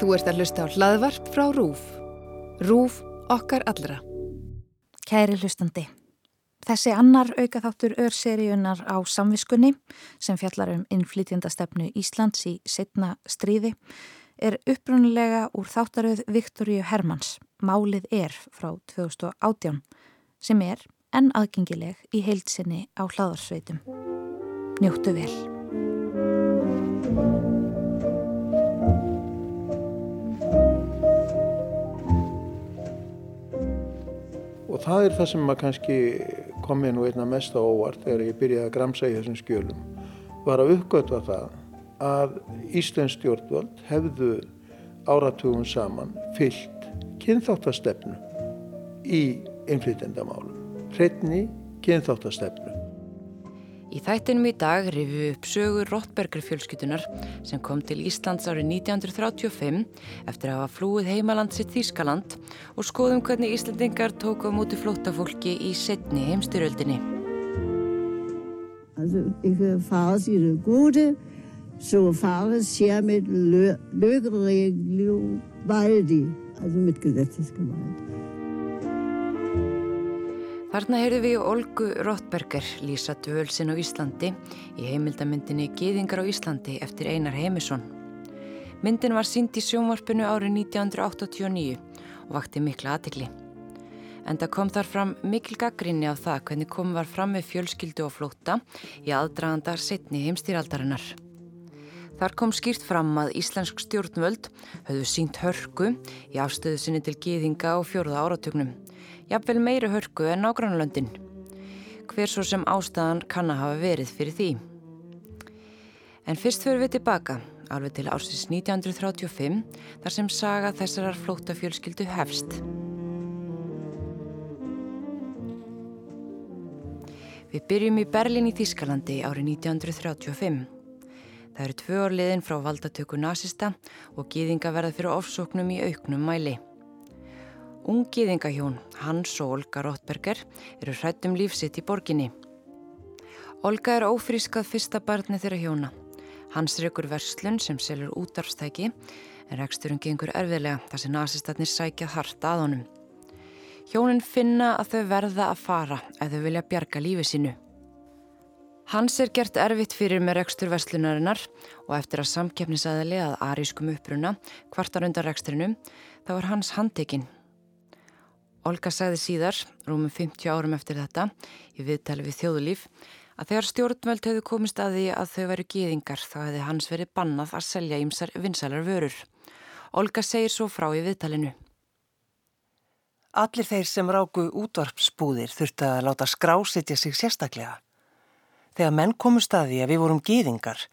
Þú ert að hlusta á hlaðvarp frá RÚF. RÚF okkar allra. Kæri hlustandi. Þessi annar aukaþáttur örseríunar á samviskunni sem fjallar um innflytjandastefnu Íslands í setna stríði er upprunnilega úr þáttaröð Viktoríu Hermanns, Málið er frá 2018 sem er enn aðgengileg í heilsinni á hlaðarsveitum. Njóttu vel. Og það er það sem maður kannski komið nú einna mest á óvart þegar ég byrjaði að gramsa í þessum skjölum var að uppgötva það að Íslands stjórnvöld hefðu áratugum saman fyllt kynþáttastefnu í innflytendamálum. Hreitni kynþáttastefnu. Í þættinum í dag rifu upp sögur Rottberger fjölskytunar sem kom til Íslands árið 1935 eftir að hafa flúið heimaland sitt Þískaland og skoðum hvernig Íslandingar tóku á móti flóttafólki í setni heimstyröldinni. Altså, ikke fare sig det gode, så fare sér mit lykkerig liv valdi, altså mit gesetzesgewalt. Þarna heyrðu við Olgu Rottberger lýsa dvölsin á Íslandi í heimildamyndinni Gýðingar á Íslandi eftir Einar Heimisson. Myndin var sínd í sjónvarpinu árið 1989 og vakti mikla aðtikli. Enda kom þar fram mikil gaggrinni á það hvernig kom var fram með fjölskyldu og flóta í aðdragandar setni heimstýraldarinnar. Þar kom skýrt fram að íslensk stjórnvöld höfðu sínt hörku í afstöðu sinni til gýðinga á fjórða áratögnum jafnvel meiri hörku en nágrannlöndin. Hver svo sem ástæðan kann að hafa verið fyrir því. En fyrst fyrir við tilbaka, alveg til ársins 1935, þar sem saga þessarar flóttafjölskyldu hefst. Við byrjum í Berlin í Þískalandi árið 1935. Það eru tvö orliðin frá valdatöku nazista og gýðinga verða fyrir ofsóknum í auknum mæli. Ungiðingahjón, Hans og Olga Rottberger, eru hrættum lífsitt í borginni. Olga er ófrískað fyrsta barni þeirra hjóna. Hans reykur verslun sem selur útarfstæki en reksturinn gengur erfiðlega þar sem nazistatnir sækja harta að honum. Hjónin finna að þau verða að fara ef þau vilja bjarga lífi sínu. Hans er gert erfitt fyrir með rekstur verslunarinnar og eftir að samkeppnisaðali að arískum uppruna kvartar undan reksturinnum þá er hans handtekinn Olga sagði síðar, rúmum 50 árum eftir þetta, í viðtali við þjóðulíf, að þegar stjórnvöld hefðu komist að því að þau væru gýðingar þá hefði hans verið bannað að selja ímsar vinsalar vörur. Olga segir svo frá í viðtalinu. Allir þeir sem ráku útvarpsbúðir þurfti að láta skrásetja sig sérstaklega. Þegar menn komust að því að við vorum gýðingar,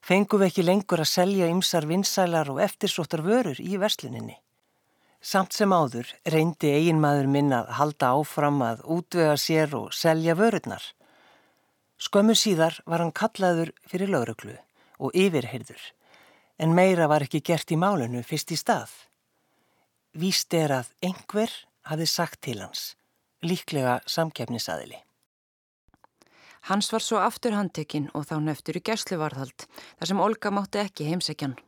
fengum við ekki lengur að selja ímsar vinsalar og eftirsóttar vörur í versluninni. Samt sem áður reyndi eiginmaður minn að halda áfram að útvega sér og selja vörurnar. Skömmu síðar var hann kallaður fyrir lauruglu og yfirheyrður, en meira var ekki gert í málunu fyrst í stað. Víst er að einhver hafi sagt til hans, líklega samkefnisaðili. Hans var svo aftur handtekinn og þá neftur í gersluvarðhald, þar sem Olga mátti ekki heimsækjan.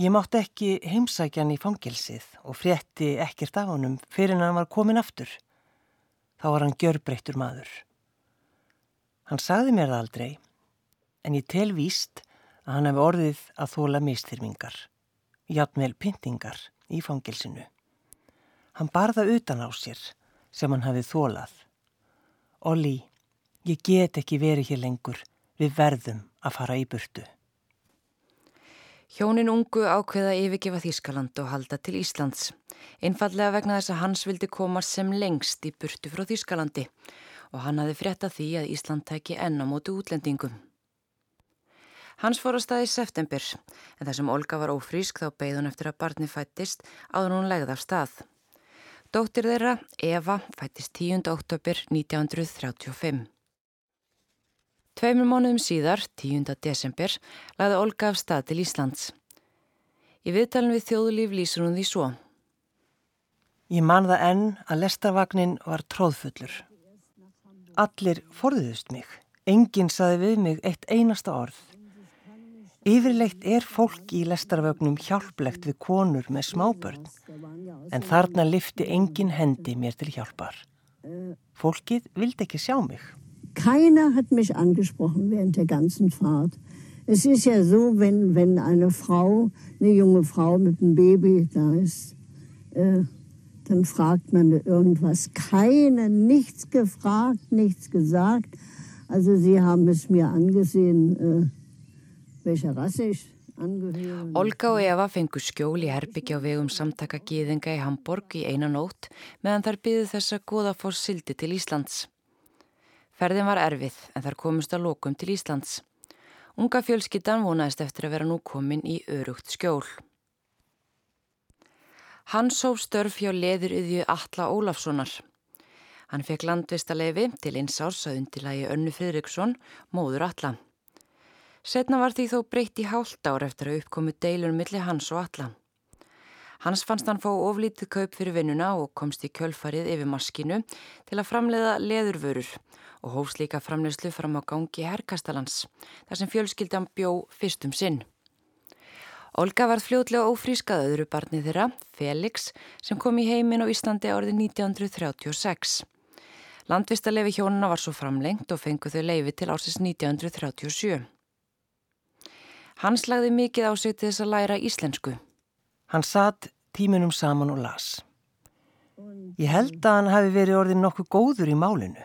Ég mátti ekki heimsækjan í fangilsið og frétti ekkert af honum fyrir hann var komin aftur. Þá var hann gjörbreyttur maður. Hann sagði mér það aldrei, en ég tel víst að hann hefði orðið að þóla mistyrmingar, játmvel pyntingar í fangilsinu. Hann barða utan á sér sem hann hafið þólað. Olli, ég get ekki verið hér lengur, við verðum að fara í burtu. Hjónin ungu ákveða yfirgefa Þískaland og halda til Íslands. Einfallega vegna þess að hans vildi koma sem lengst í burtu frá Þískalandi og hann hafi frétta því að Ísland tæki enn á mótu útlendingum. Hans fór á stað í september en þar sem Olga var ófrísk þá beigð hún eftir að barni fættist áður hún legði af stað. Dóttir þeirra, Eva, fættist 10. oktober 1935. Tveimur mánuðum síðar, 10. desember, laði Olga af stað til Íslands. Í viðtalin við þjóðulíf lýsur hún því svo. Ég man það enn að lestarvagnin var tróðfullur. Allir forðuðust mig. Enginn saði við mig eitt einasta orð. Yfirleitt er fólk í lestarvögnum hjálplegt við konur með smábörn, en þarna lifti engin hendi mér til hjálpar. Fólkið vildi ekki sjá mig. Keiner hat mich angesprochen während der ganzen Fahrt. Es ist ja so, wenn, wenn eine Frau, eine junge Frau mit einem Baby da ist, äh, dann fragt man irgendwas. Keiner, nichts gefragt, nichts gesagt. Also sie haben es mir angesehen, äh, welcher Rasse ich. Olga og Eva fengu skjól í herbyggja á vegum samtaka gíðinga í Hamburg í eina nótt meðan þær byðu þess að goða fór sildi til Íslands. Ferðin var erfið en þar komust að lokum til Íslands. Unga fjölskyttan vonaðist eftir að vera nú komin í örugt skjól. Hann sóf störf hjá leðuröðju Alla Ólafssonar. Hann fekk landvistaleifi til einsárs að undilagi Önnu Fridriksson, móður Alla. Setna var því þó breytt í hálft ár eftir að uppkomu deilur millir hans og Alla. Hans fannst hann fá oflítið kaup fyrir vinnuna og komst í kjölfarið yfir maskinu til að framleiða leðurvörur og hófs líka framleyslu fram á gangi Herkastalans, þar sem fjölskyldan bjó fyrstum sinn. Olga var fljótlega ófrískað öðru barnið þeirra, Felix, sem kom í heiminn á Íslandi árið 1936. Landvistalefi hjónuna var svo framlengt og fengu þau leifi til ársins 1937. Hans lagði mikið á sig til þess að læra íslensku. Hann satt tíminum saman og las. Ég held að hann hafi verið orðin nokkuð góður í málinu.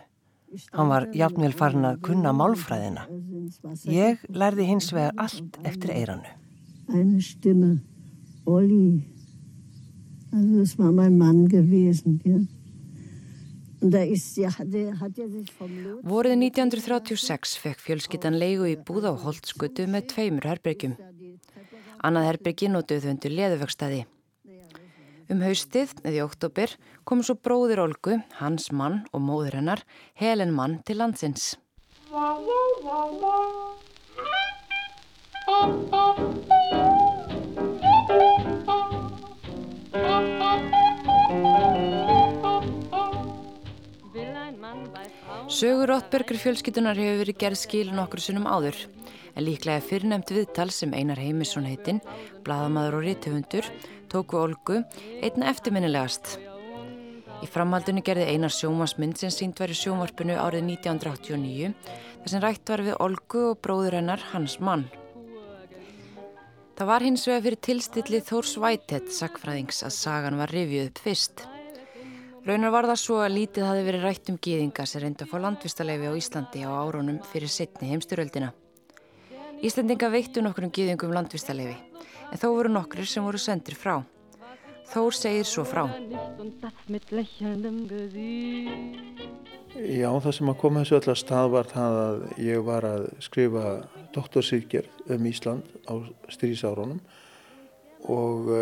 Hann var jafnvel farin að kunna málfræðina. Ég lærði hins vegar allt eftir eiranu. Eine Stimme, Olli. Das war mein Mann gewesen. Ja. Und da ist, ja, der hat ja sich vom Lot... Vorið 1936 fekk fjölskyttan leigu í búða og holdskutu með tveimur herbergjum. Annað herbyrgi notuðu þau undir leðuvöxtaði. Um haustið, eða í oktober, kom svo bróðir Olgu, hans mann og móður hennar, Helen mann til landsins. Sögur Rottbergur fjölskytunar hefur verið gerð skilin okkur sunnum áður en líklega fyrrnemt viðtal sem Einar Heimisson heitinn, bladamadur og rítufundur, tóku Olgu einna eftirminnilegast. Í framhaldunni gerði Einar sjómasmynd sem sínt var í sjómarpinu árið 1989 þar sem rætt var við Olgu og bróður hennar hans mann. Það var hins vega fyrir tilstilli Þórs Whitehead sagfræðings að sagan var rivjuð upp fyrst. Raunar var það svo að lítið hafi verið rætt um gýðinga sem reyndi að fá landvistarleifi á Íslandi á árónum fyrir setni heimstyröldina. Íslandinga veittu nokkur um gýðingum landvistarleifi, en þó voru nokkur sem voru sendir frá. Þór segir svo frá. Já, það sem að koma þessu allar stað var það að ég var að skrifa doktorsýkjörð um Ísland á strísárunum og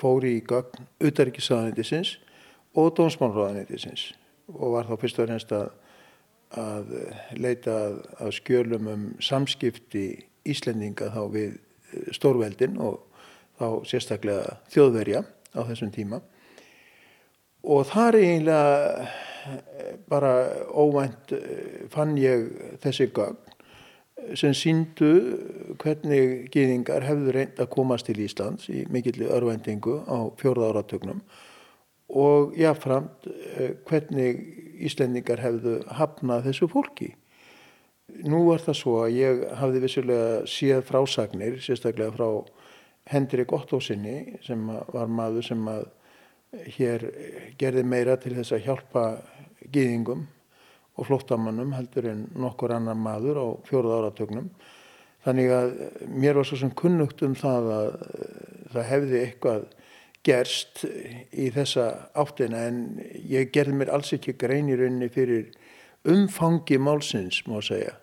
e, fór í gögn utarrikiðsraðanætisins og dómsmálraðanætisins og var þá fyrst og reynst að, að leita að, að skjölum um samskipti Íslendinga þá við stórveldin og þá sérstaklega þjóðverja á þessum tíma. Og þar eiginlega bara óvænt fann ég þessi gögn sem síndu hvernig gýðingar hefðu reynd að komast til Íslands í mikilli örvendingu á fjórða áratögnum og jáfnframt hvernig Íslendingar hefðu hafnað þessu fólki. Nú var það svo að ég hafði vissulega séð frásagnir, sérstaklega frá Hendrik Ottósinni sem var maður sem að hér gerði meira til þess að hjálpa gýðingum og flóttamannum heldur en nokkur annar maður á fjóruð áratögnum. Þannig að mér var svo sem kunnugt um það að það hefði eitthvað gerst í þessa áttina en ég gerði mér alls ekki grein í rauninni fyrir umfangi málsins má segja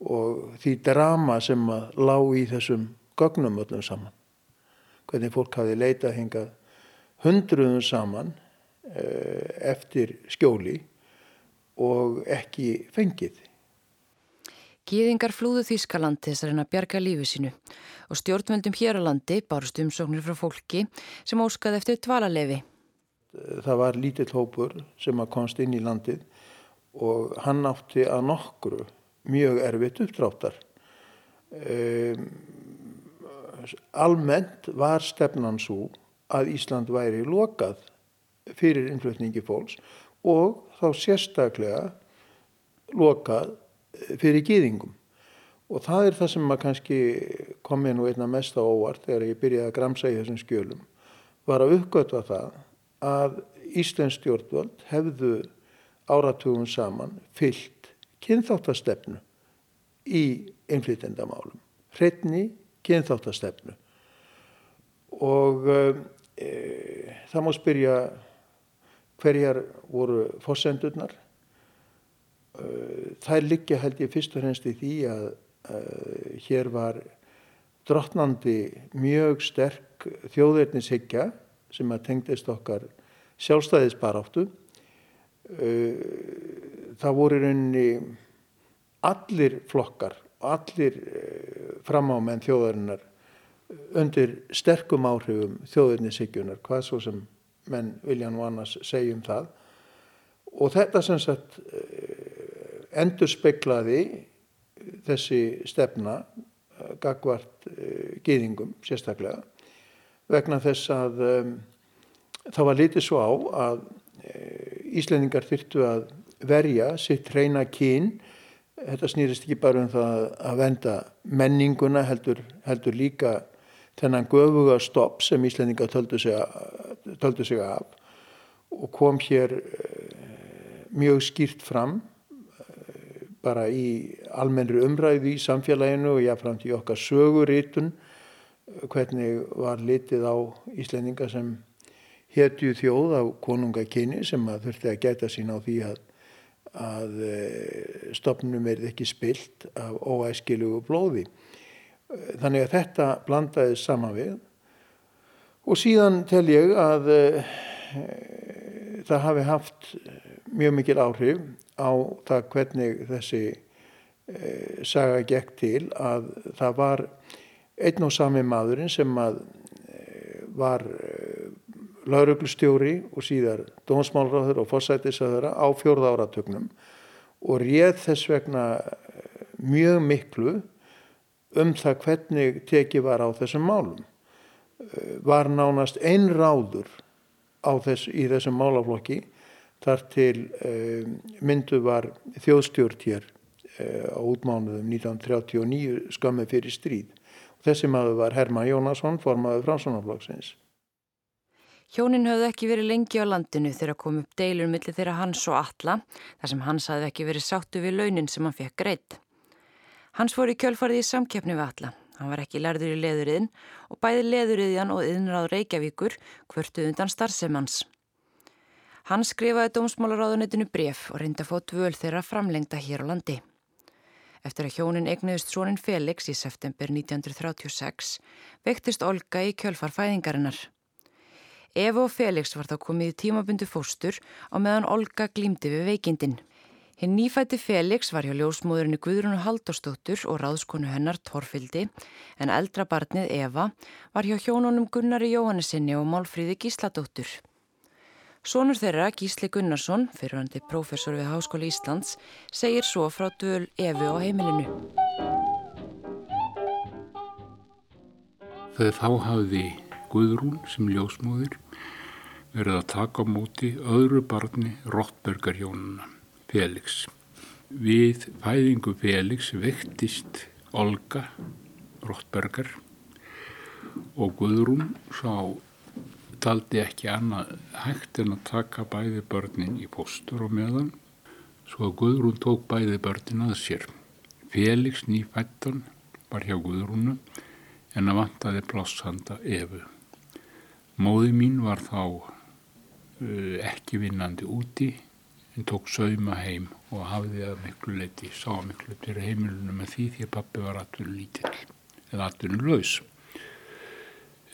og því drama sem að lág í þessum gögnum öllum saman. Hvernig fólk hafi leitað hingað hundruðum saman eftir skjóli og ekki fengið. Gýðingar flúðu Þískaland til þess að reyna að bjarga lífi sínu og stjórnvöldum hér á landi bárust umsóknir frá fólki sem óskaði eftir dvalarlefi. Það var lítill hópur sem að komst inn í landið og hann átti að nokkru mjög erfitt uppdráttar um, almennt var stefnan svo að Ísland væri lokað fyrir innflutningi fólks og þá sérstaklega lokað fyrir gýðingum. Og það er það sem maður kannski komið nú einna mest á óvart þegar ég byrjaði að gramsa í þessum skjölum var að uppgötva það að Íslands stjórnvöld hefðu áratugum saman fyllt kynþáttastefnu í innflytendamálum. Hreitni kynþáttastefnu. Og e, það má spyrja hverjar voru fósendurnar. E, þær liggja held ég fyrst og hrennst í því að e, hér var drottnandi mjög sterk þjóðverðnishyggja sem að tengdist okkar sjálfstæðisbaráttu. Það voru rauninni allir flokkar, allir framámenn þjóðarinnar undir sterkum áhrifum þjóðverðnishyggjunar, hvað svo sem menn vilja nú annars segja um það. Og þetta sem sagt endur speiklaði þessi stefna gagvart gýðingum sérstaklega vegna þess að um, það var litið svo á að Íslendingar þyrtu að verja sitt reyna kyn þetta snýrist ekki bara um það að venda menninguna heldur, heldur líka þennan göfuga stopp sem Íslendingar töldu sig, töldu sig af og kom hér uh, mjög skýrt fram uh, bara í almennri umræði í samfélaginu og jáfnframt í okkar söguritun hvernig var litið á Íslendinga sem hetju þjóð á konungakyni sem að þurfti að gæta sín á því að, að stopnum er ekki spilt af óæskilugu blóði. Þannig að þetta blandaði saman við og síðan tel ég að e, það hafi haft mjög mikil áhrif á það hvernig þessi e, saga gekk til að það var einn og sami maðurinn sem að var lauruglustjóri og síðar dómsmálráður og fórsætisöðura á fjórða áratögnum og réð þess vegna mjög miklu um það hvernig teki var á þessum málum. Var nánast einráður þess, í þessum málaflokki þar til um, myndu var þjóðstjórn hér uh, á útmánuðum 1939 skömmu fyrir stríð. Þessi maður var Herman Jónasson, formaður Franssonarflokksins. Hjónin höfðu ekki verið lengi á landinu þegar kom upp deilur millir þeirra hans og alla, þar sem hans hafði ekki verið sáttu við launin sem hann fekk greitt. Hans fór í kjölfarið í samkeppni við alla. Hann var ekki lærður í leðuriðin og bæði leðuriðjan og yðnráð Reykjavíkur hvörtuð undan starfsemans. Hann skrifaði dómsmálaráðunitinu bref og reyndi að fá dvöl þeirra framlengta hér á landi. Eftir að hjónin egnuðist sónin Felix í september 1936 vektist Olga í kjölfar fæðingarinnar. Eva og Felix var þá komið í tímabundu fóstur á meðan Olga glýmdi við veikindin. Hinn nýfætti Felix var hjá ljósmóðurinni Guðrunu Halldórsdóttur og ráðskonu hennar Torfildi en eldra barnið Eva var hjá hjónunum Gunnari Jóhannesinni og Málfríði Gísladóttur. Sónur þeirra, Gísli Gunnarsson, fyrirhandi prófessor við Háskóli Íslands, segir svo frá döl Efi á heimilinu. Þegar þá hafði Guðrún sem ljósmóður verið að taka á móti öðru barni Rottbergarhjónuna, Felix. Við fæðingu Felix vektist Olga Rottbergar og Guðrún sá taldi ekki annað hægt en að taka bæði börnin í postur og meðan svo að Guðrún tók bæði börnin að sér. Felix nýfættan var hjá Guðrúnu en að vantaði plássanda efu. Móði mín var þá uh, ekki vinnandi úti en tók sauma heim og hafði að miklu leiti, sá miklu til heimilunum með því því að pappi var atvinnu lítill eða atvinnu laus.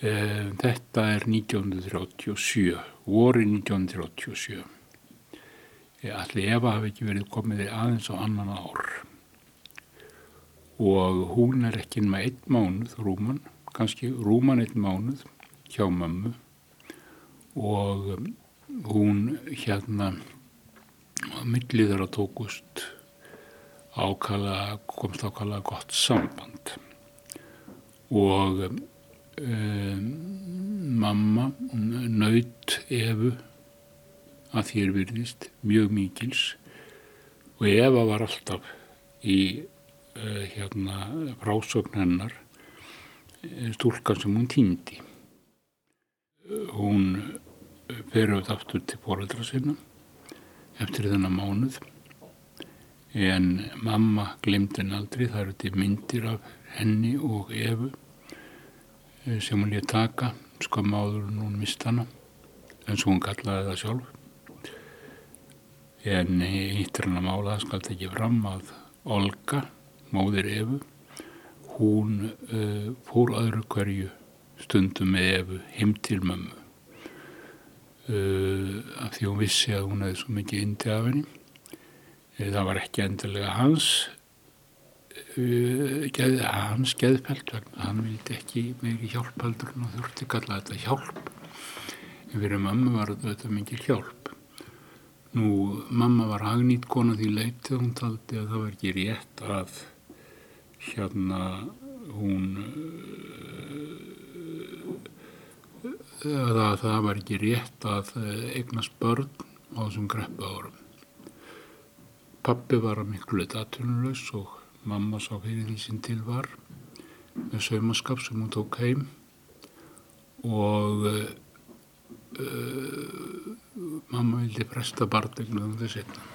Þetta er 1937, voru 1937. Allir Eva hafi ekki verið komið aðeins á annan ár og hún er ekki með einn mánuð, Rúman, kannski Rúman einn mánuð hjá mömmu og hún hérna að millið þeirra tókust ákala, komst ákala gott samband. Og um, mamma naut efu að þér virðist mjög mikils. Og Eva var alltaf í uh, hérna frásögn hennar eh, stúlkan sem hún týndi. Hún fer auðvitað aftur til fóröldra sinna eftir þennan mánuð. En mamma glemdi henn aldrei, það eru til myndir af henni og Efu eh, sem hún létt taka skam áður en hún mist hana eins og hún kallaði það sjálf. En hittir hann að mála það skalt ekki fram að Olga, móðir Efu hún uh, fór öðru hverju stundum með Efu heim til mömmu af því hún vissi að hún hefði svo mikið indi af henni. Uh, það var ekki endilega hans uh, geð, hans geðpelt vegna. Hann vildi ekki meiri hjálpaldur og þurfti kalla þetta hjálp. En fyrir mamma var þetta mikið hjálp. Nú mamma var hagnýtt kona því leitið hún taldi að það var ekki rétt að hérna hún að það var ekki rétt að eh, eignast börn á þessum greppu árum. Pappi var að miklu datunlaus og mamma sá fyrir því sem til var með saumaskap sem hún tók heim og uh, uh, mamma vildi presta barndegna um þess einna.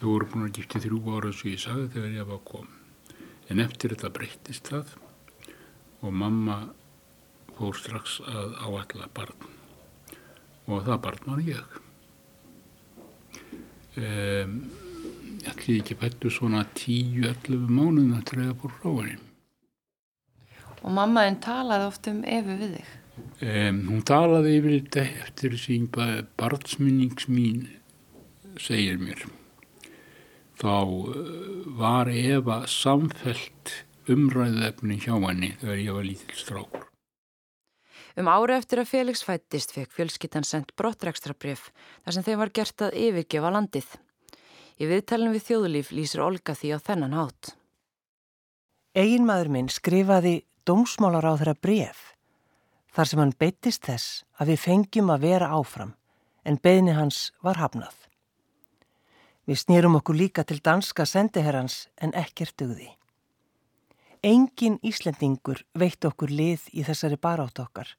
Þau voru búin að gifta þrjú ára sem ég sagði þegar ég var kom. En eftir þetta breyttist það og mamma fór strax að áalla barn og það barn var ég. Um, ætli ekki fættu svona 10-11 mánuðin að treyða frá henni. Og mammaðinn talaði oft um Efu við þig? Um, hún talaði yfir þetta eftir sín barnsmynnings mín segir mér. Þá uh, var Eva samfelt umræðefni hjá henni þegar ég var lítill strákur. Um ára eftir að Felix fættist fekk fjölskyttan sendt brottrækstrabrif þar sem þeim var gert að yfirgefa landið. Í viðtælinn við þjóðulíf lýsir Olga því á þennan hátt. Egin maður minn skrifaði dómsmálar á þeirra bref þar sem hann beittist þess að við fengjum að vera áfram en beðni hans var hafnað. Við snýrum okkur líka til danska sendiherrans en ekkert dugði. Engin Íslendingur veitt okkur lið í þessari barátt okkar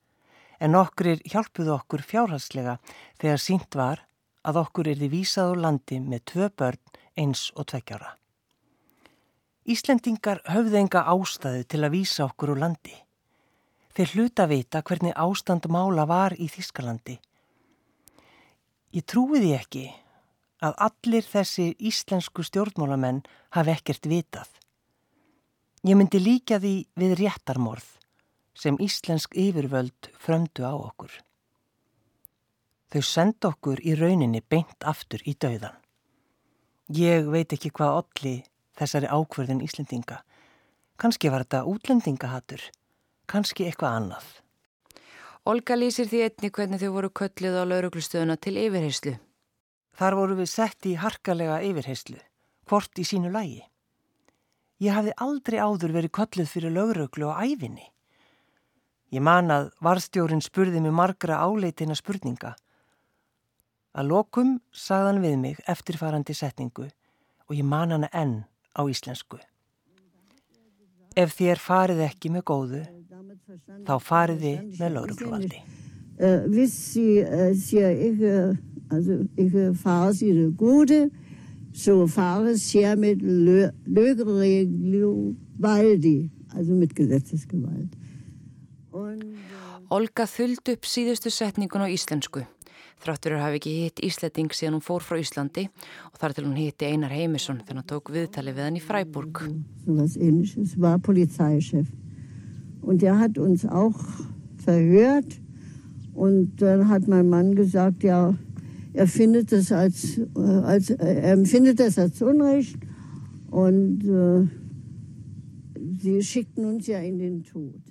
en okkur hjálpuðu okkur fjárhalslega þegar sínt var að okkur er því vísað á landi með tvö börn eins og tveggjara. Íslendingar höfðu enga ástæðu til að vísa okkur úr landi. Þeir hluta vita hvernig ástand mála var í Þískalandi. Ég trúiði ekki að allir þessi íslensku stjórnmálamenn hafi ekkert vitað. Ég myndi líka því við réttarmorð sem íslensk yfirvöld fröndu á okkur. Þau senda okkur í rauninni beint aftur í dauðan. Ég veit ekki hvað olli þessari ákverðin Íslendinga. Kanski var þetta útlendingahatur, kannski eitthvað annað. Olga lýsir því einni hvernig þau voru köllið á lauruglustöðuna til yfirheyslu. Þar voru við sett í harkalega yfirheyslu, hvort í sínu lægi. Ég hafði aldrei áður verið köllið fyrir lauruglu á æfinni. Ég man að varstjórin spurði mig margra áleitina spurninga. Að lokum sagðan við mig eftirfarandi setningu og ég man hana enn á íslensku. Ef þér farið ekki með góðu, þá farið þið með laurugluvaldi. Hvis Sie ikke, altså, ikke farer sine gode, so fares her mit Lögeregelvaldi, also mit Gesetzesgewalt. Olga þuldi upp síðustu setningun á íslensku. Þráttur er hafi ekki hitt Ísletting síðan hún fór frá Íslandi og þar til hún hitti Einar Heimisson þegar hann tók viðtali við hann í Freiburg. So was ähnliches, war Polizeichef. Und der hat uns auch verhört und dann hat mein Mann gesagt, ja, er findet das als, als, er empfindet das als Unrecht und äh, sie schickten uns ja in den Tod.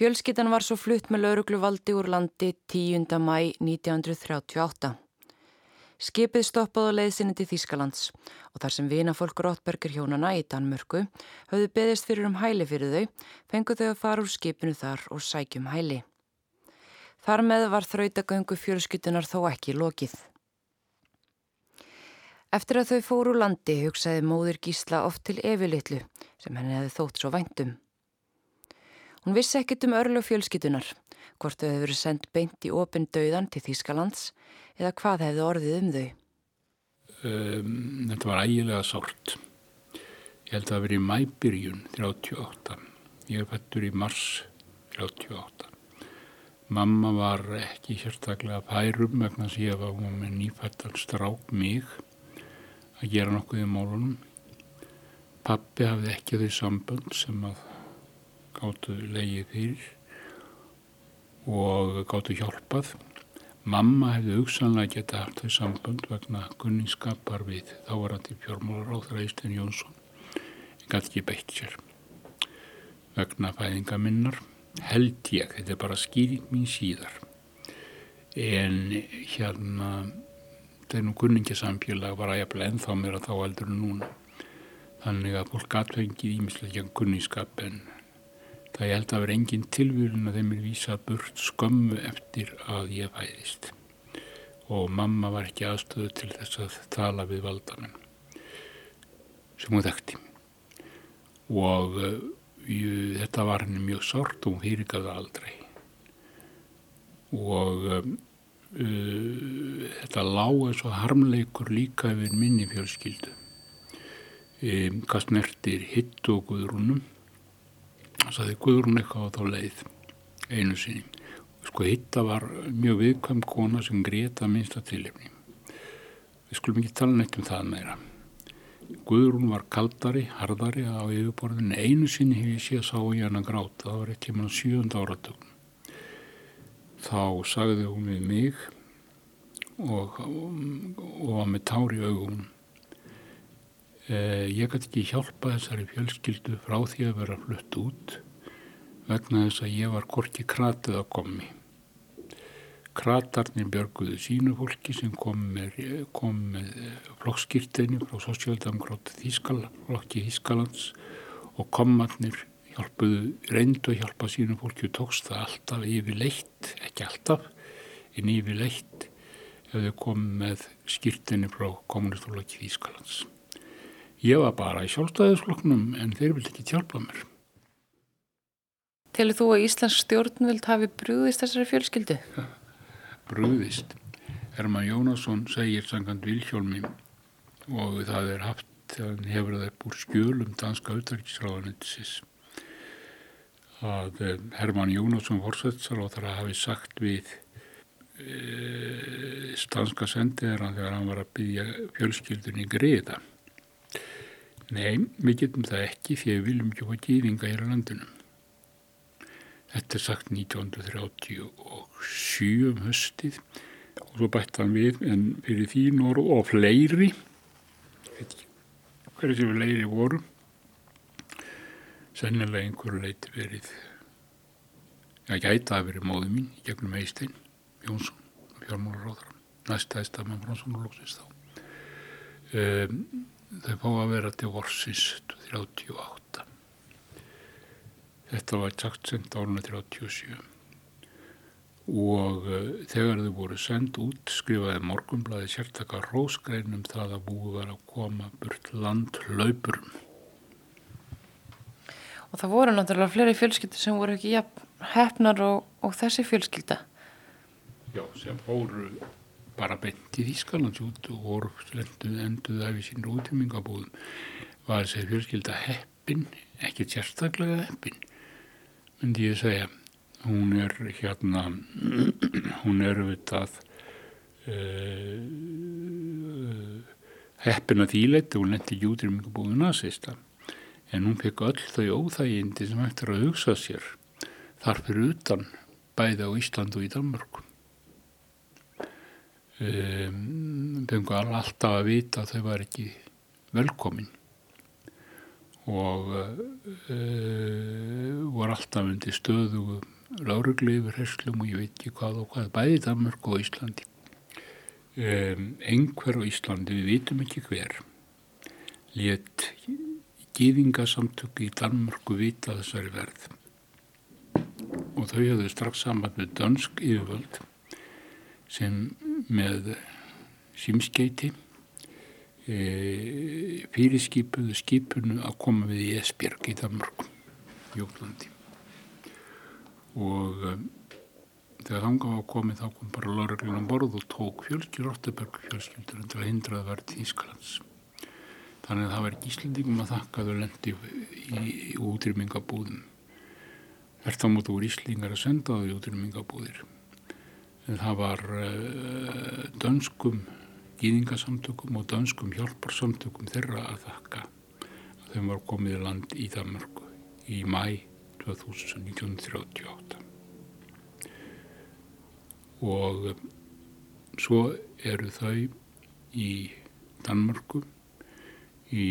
Fjölskyttan var svo flutt með laurugluvaldi úr landi 10. mæ 1938. Skipið stoppaði á leiðsinni til Þýskalands og þar sem vinafólk Rottberger hjónana í Danmörku höfðu beðist fyrir um hæli fyrir þau, fenguð þau að fara úr skipinu þar og sækjum hæli. Þar með var þrautagöngu fjölskyttunar þó ekki lokið. Eftir að þau fóru úr landi hugsaði móður Gísla oft til Evilitlu sem henni hefði þótt svo væntum. Hún vissi ekkit um örlu fjölskyttunar, hvort þau hefði verið sendt beint í opin döðan til Þýskalands eða hvað hefði orðið um þau? Um, þetta var ægilega sárt. Ég held að það verið í mæbyrjun 38. Ég fættur í mars 38. Mamma var ekki sérstaklega færum vegna að ég var með nýfættan strák mig að gera nokkuð í málunum. Pappi hafði ekki þau sambönd sem að gáttu leiðið fyrir og gáttu hjálpað. Mamma hefði hugsanlega geta haft þau sambund vegna gunningskapar við þávarandi fjármálaráþra Ístin Jónsson en gæti ekki beitt sér. Vegna fæðinga minnar held ég, þetta er bara skýring mín síðar. En hérna, þetta er nú gunningasamfélag var að jafnlega ennþá mér að þá eldur en núna. Þannig að fólk atfengið ímislega ekki gunningskap en Það ég held að vera engin tilvílun að þeim er vísað burt skömmu eftir að ég fæðist. Og mamma var ekki aðstöðu til þess að tala við valdanen sem hún þekkti. Og ég, þetta var henni mjög sort og hún fyrirgaði aldrei. Og uh, þetta lág eins og harmleikur líka yfir minni fjölskyldu. Um, hvað snertir hitt og guðrúnum saði Guðrún eitthvað á þá leið einu sinni. Sko hitta var mjög viðkvæm kona sem greita minnsta tilefni. Við skulum ekki tala neitt um það meira. Guðrún var kaldari, hardari á yfirborðinu. Einu sinni hef ég sé að sá ég hann að gráta. Það var eitt tíman á sjönda áratögun. Þá sagði hún við mig og, og var með tári augunum ég gæti ekki hjálpa þessari fjölskyldu frá því að vera flutt út vegna þess að ég var korki kratið að komi. Kratarnir björguðu sínu fólki sem kom með, með flokkskýrteinu frá Sosialdemokráti Þískalflokki Þískalands og komarnir hjálpuðu, reyndu að hjálpa sínu fólki og tókst það alltaf yfir leitt, ekki alltaf, en yfir leitt ef þau kom með skýrteinu frá kommunistflokki Þískalands. Ég var bara í sjálfstæðisflokknum en þeir vildi ekki hjálpa mér. Telur þú að Íslands stjórnvöld hafi brúðist þessari fjölskyldu? Ja, brúðist. Herman Jónasson segir sangand Vilhjólmi og það er haft þegar hann hefur það upp úr skjölum danska auðverkisráðanetisins að eh, Herman Jónasson vorsetsar og það hafi sagt við e, danska sendiðar þegar hann var að byggja fjölskyldunni greiða Nei, við getum það ekki því að við viljum ekki fá gýðinga hér á landunum. Þetta er sagt 1937 um höstið og svo bætt hann við en fyrir því norð og fleiri, hverju sem fleiri voru, sennilega einhverju leiti verið, já gæta að verið móðu mín í gegnum Eistein, Jónsson, fjármálaróðra, næstæðist að maður frá svona lóksist þá. Um, þau fá að vera til vorsins 38 þetta var sagt sendt áruna 37 og uh, þegar þau voru sendt út skrifaði morgunblæði sértakar rósgreinum það að búið var að koma burt land laupurum og það voru náttúrulega fleiri fjölskyldur sem voru ekki hefnar og, og þessi fjölskylda. Já sem fóru bara beint í Þískalands út og voru enduð af í sín útrymmingabúðum var þessi fjölskylda heppin, ekki sérstaklega heppin myndi ég segja. Hún er hérna hún er auðvitað uh, heppin að þýleiti og lendi í útrymmingabúðu nazista en hún fekk öll þau óþægindi sem eftir að hugsa sér þar fyrir utan bæði á Ísland og í Danmarku um, fengu alltaf að vita að þau var ekki velkomin. Og uh, voru alltaf undir stöðu laurugli yfir herslum og ég veit ekki hvað og hvað bæði Danmark og Íslandi. Um, einhver á Íslandi, við vitum ekki hver, létt gýðingasamtöku í Danmörku vita þessari verð. Og þau hefðu strax saman með dönsk yfirvöld sem með símskeiti e, fyrirskipuðu skipunu að koma við í Esbjörg í Danmörku, Jóklandi og um, þegar þanga var komið þá kom bara lauruglunum borð og tók fjölskyldur, Rotteberg fjölskyldur til að hindra að verði Ískalands. Þannig að það var Íslendingum að þakka þau lendi í, í útrýmingabúðum. Þetta mútu úr Íslingar að senda þau í útrýmingabúðir. Það var uh, dönskum gýðingasamtökum og dönskum hjálparsamtökum þeirra að þakka að þeim var komið í land í Danmarku í mæ 1938 og um, svo eru þau í Danmörku í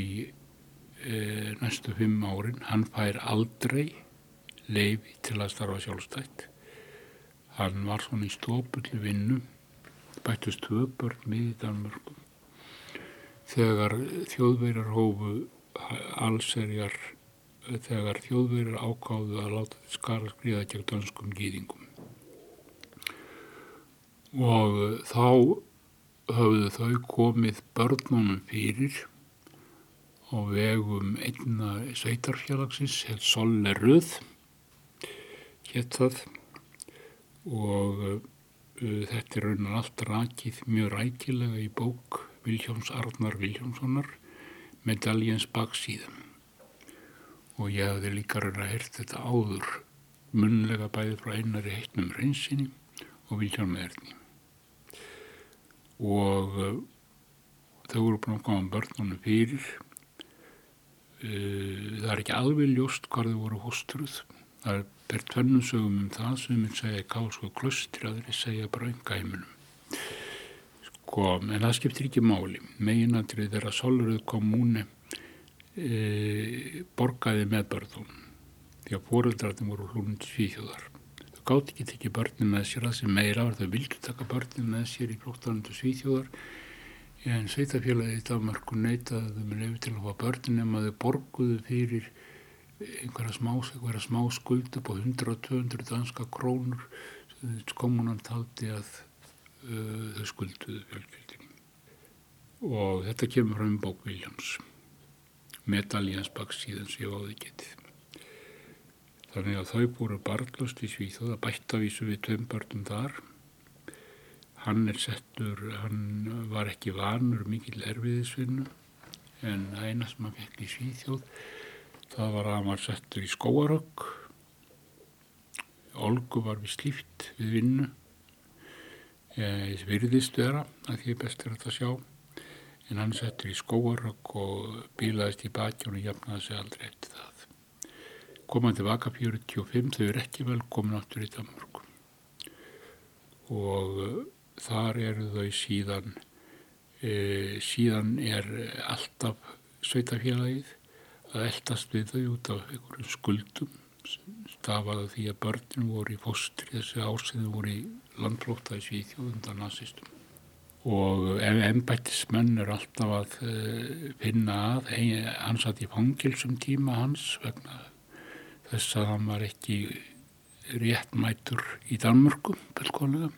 e, næstu fimm árin. Hann fær aldrei leifi til að starfa sjálfstætt. Hann var svona í stópulli vinnu, bættust tvö börn með í Danmörku. Þegar þjóðveirar hófu allserjar, þegar þjóðveirar ákáðu að láta þið skara skriða gegn danskum gýðingum og þá höfðu þau komið börnunum fyrir á vegum einna sveitarfélagsins, hér Solleröð hétt það og uh, þetta er raunar allt rakið mjög rækilega í bók Viljáms Arnar Viljámssonar Medaljens baksíðan og ég hafði líka raunar að hérta þetta áður munlega bæði frá einari heitnum reynsinni og Viljám Erni. Og uh, þau voru búin að koma börnunum fyrir. Uh, það er ekki alveg ljóst hvað þau voru hóstruð það er per tvennusögum um það sem ég segja kálsku klustri að þeir segja bara enga heiminum sko, en það skiptir ekki máli. Meginandrið þeirra Solröð komúni e, borgaði með börnum því að fóröldrarnir voru hlúnum til svíþjóðar. Gátt ekki tekið börnum með sér að sem meira var þau vildu taka börnum með sér í flóttanundu Svíþjóðar en sveitafélagið í Danmarku neytaði þau með lefi til að fá börnum að þau borguðu fyrir einhverja smá, einhverja smá skuld upp á 100-200 danska krónur sem komunan taldi að uh, þau skulduðu fjölkjöldin og þetta kemur frá um bók Williams. Medaljans baksíðan sem ég áði getið Þannig að þau búið barnlust í Svíþóð að bættavísu við tveim börnum þar. Hann er settur, hann var ekki vanur mikill erfiðisvinnu en eina sem hann fekk í Svíþjóð það var að hann var settur í skóarökk. Olgu var við slíft við vinnu. Ég virðist vera að því best er þetta að sjá en hann settur í skóarökk og bílaðist í baki og jafnaði sig aldrei eftir það koma tilbaka 45, þau eru ekki velkomin áttur í Danmörku og uh, þar eru þau síðan e, síðan er alltaf sveitafélagið að eldast við þau út af einhverjum skuldum stafaði því að börnum voru í fóstri þessi ársiðu voru í landflóta í Svíþjóðundan nazistum og ennbættismenn er alltaf að uh, finna að. Hans að í fangilsum tíma hans vegna þess að hann var ekki réttmætur í Danmörku belkónlega